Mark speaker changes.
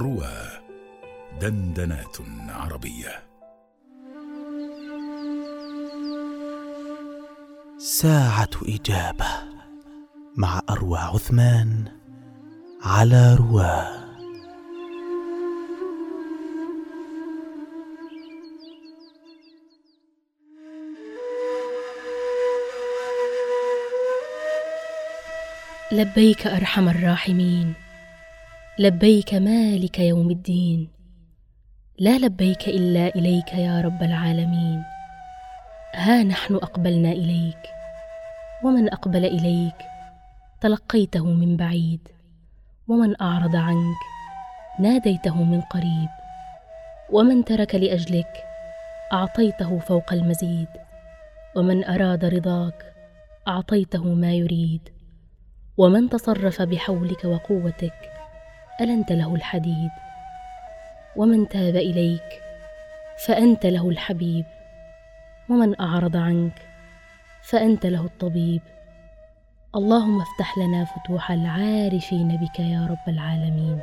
Speaker 1: روى دندنات عربية.
Speaker 2: ساعة إجابة مع أروى عثمان على رواه
Speaker 3: لبيك أرحم الراحمين. لبيك مالك يوم الدين. لا لبيك إلا إليك يا رب العالمين. ها نحن أقبلنا إليك. ومن أقبل إليك؟ تلقيته من بعيد. ومن أعرض عنك؟ ناديته من قريب. ومن ترك لأجلك؟ أعطيته فوق المزيد. ومن أراد رضاك؟ أعطيته ما يريد. ومن تصرف بحولك وقوتك؟ ألنت له الحديد؟ ومن تاب إليك فأنت له الحبيب ومن أعرض عنك فأنت له الطبيب. اللهم افتح لنا فتوح العارفين بك يا رب العالمين.